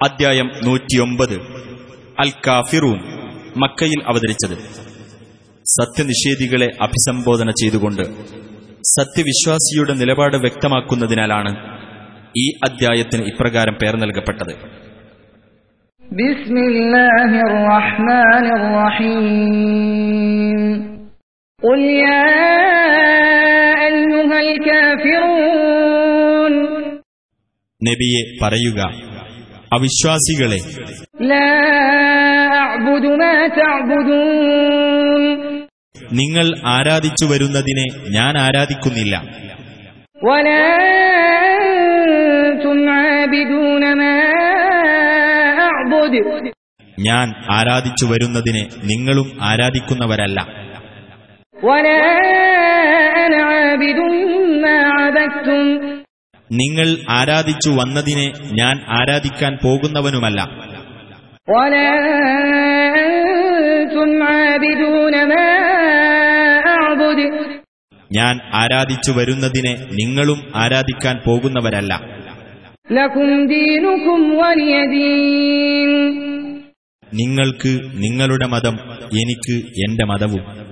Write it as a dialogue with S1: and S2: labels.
S1: അദ്ധ്യായം നൂറ്റിയൊമ്പത് അൽ കാഫിറൂൻ മക്കയിൽ അവതരിച്ചത് സത്യനിഷേധികളെ അഭിസംബോധന ചെയ്തുകൊണ്ട് സത്യവിശ്വാസിയുടെ നിലപാട് വ്യക്തമാക്കുന്നതിനാലാണ് ഈ അദ്ധ്യായത്തിന് ഇപ്രകാരം പേർ നൽകപ്പെട്ടത്
S2: بسم الله الرحمن الرحيم قل يا أيها الكافرون
S1: നബിയെ പറയുക അവിശ്വാസികളെ. നിങ്ങൾ ആരാധിച്ചു വരുന്നതിനെ ഞാൻ ആരാധിക്കുന്നില്ല. ഞാൻ ആരാധിച്ചു വരുന്നതിനെ നിങ്ങളും ആരാധിക്കുന്നവരല്ല.
S2: വലാ
S1: നിങ്ങൾ ആരാധിച്ചു വന്നതിനെ ഞാൻ ആരാധിക്കാൻ പോകുന്നവനുമല്ല. ഞാൻ ആരാധിച്ചു വരുന്നതിനെ നിങ്ങളും ആരാധിക്കാൻ പോകുന്നവരല്ല. നിങ്ങൾക്ക് നിങ്ങളുടെ മതം എനിക്ക് എന്റെ മതവും.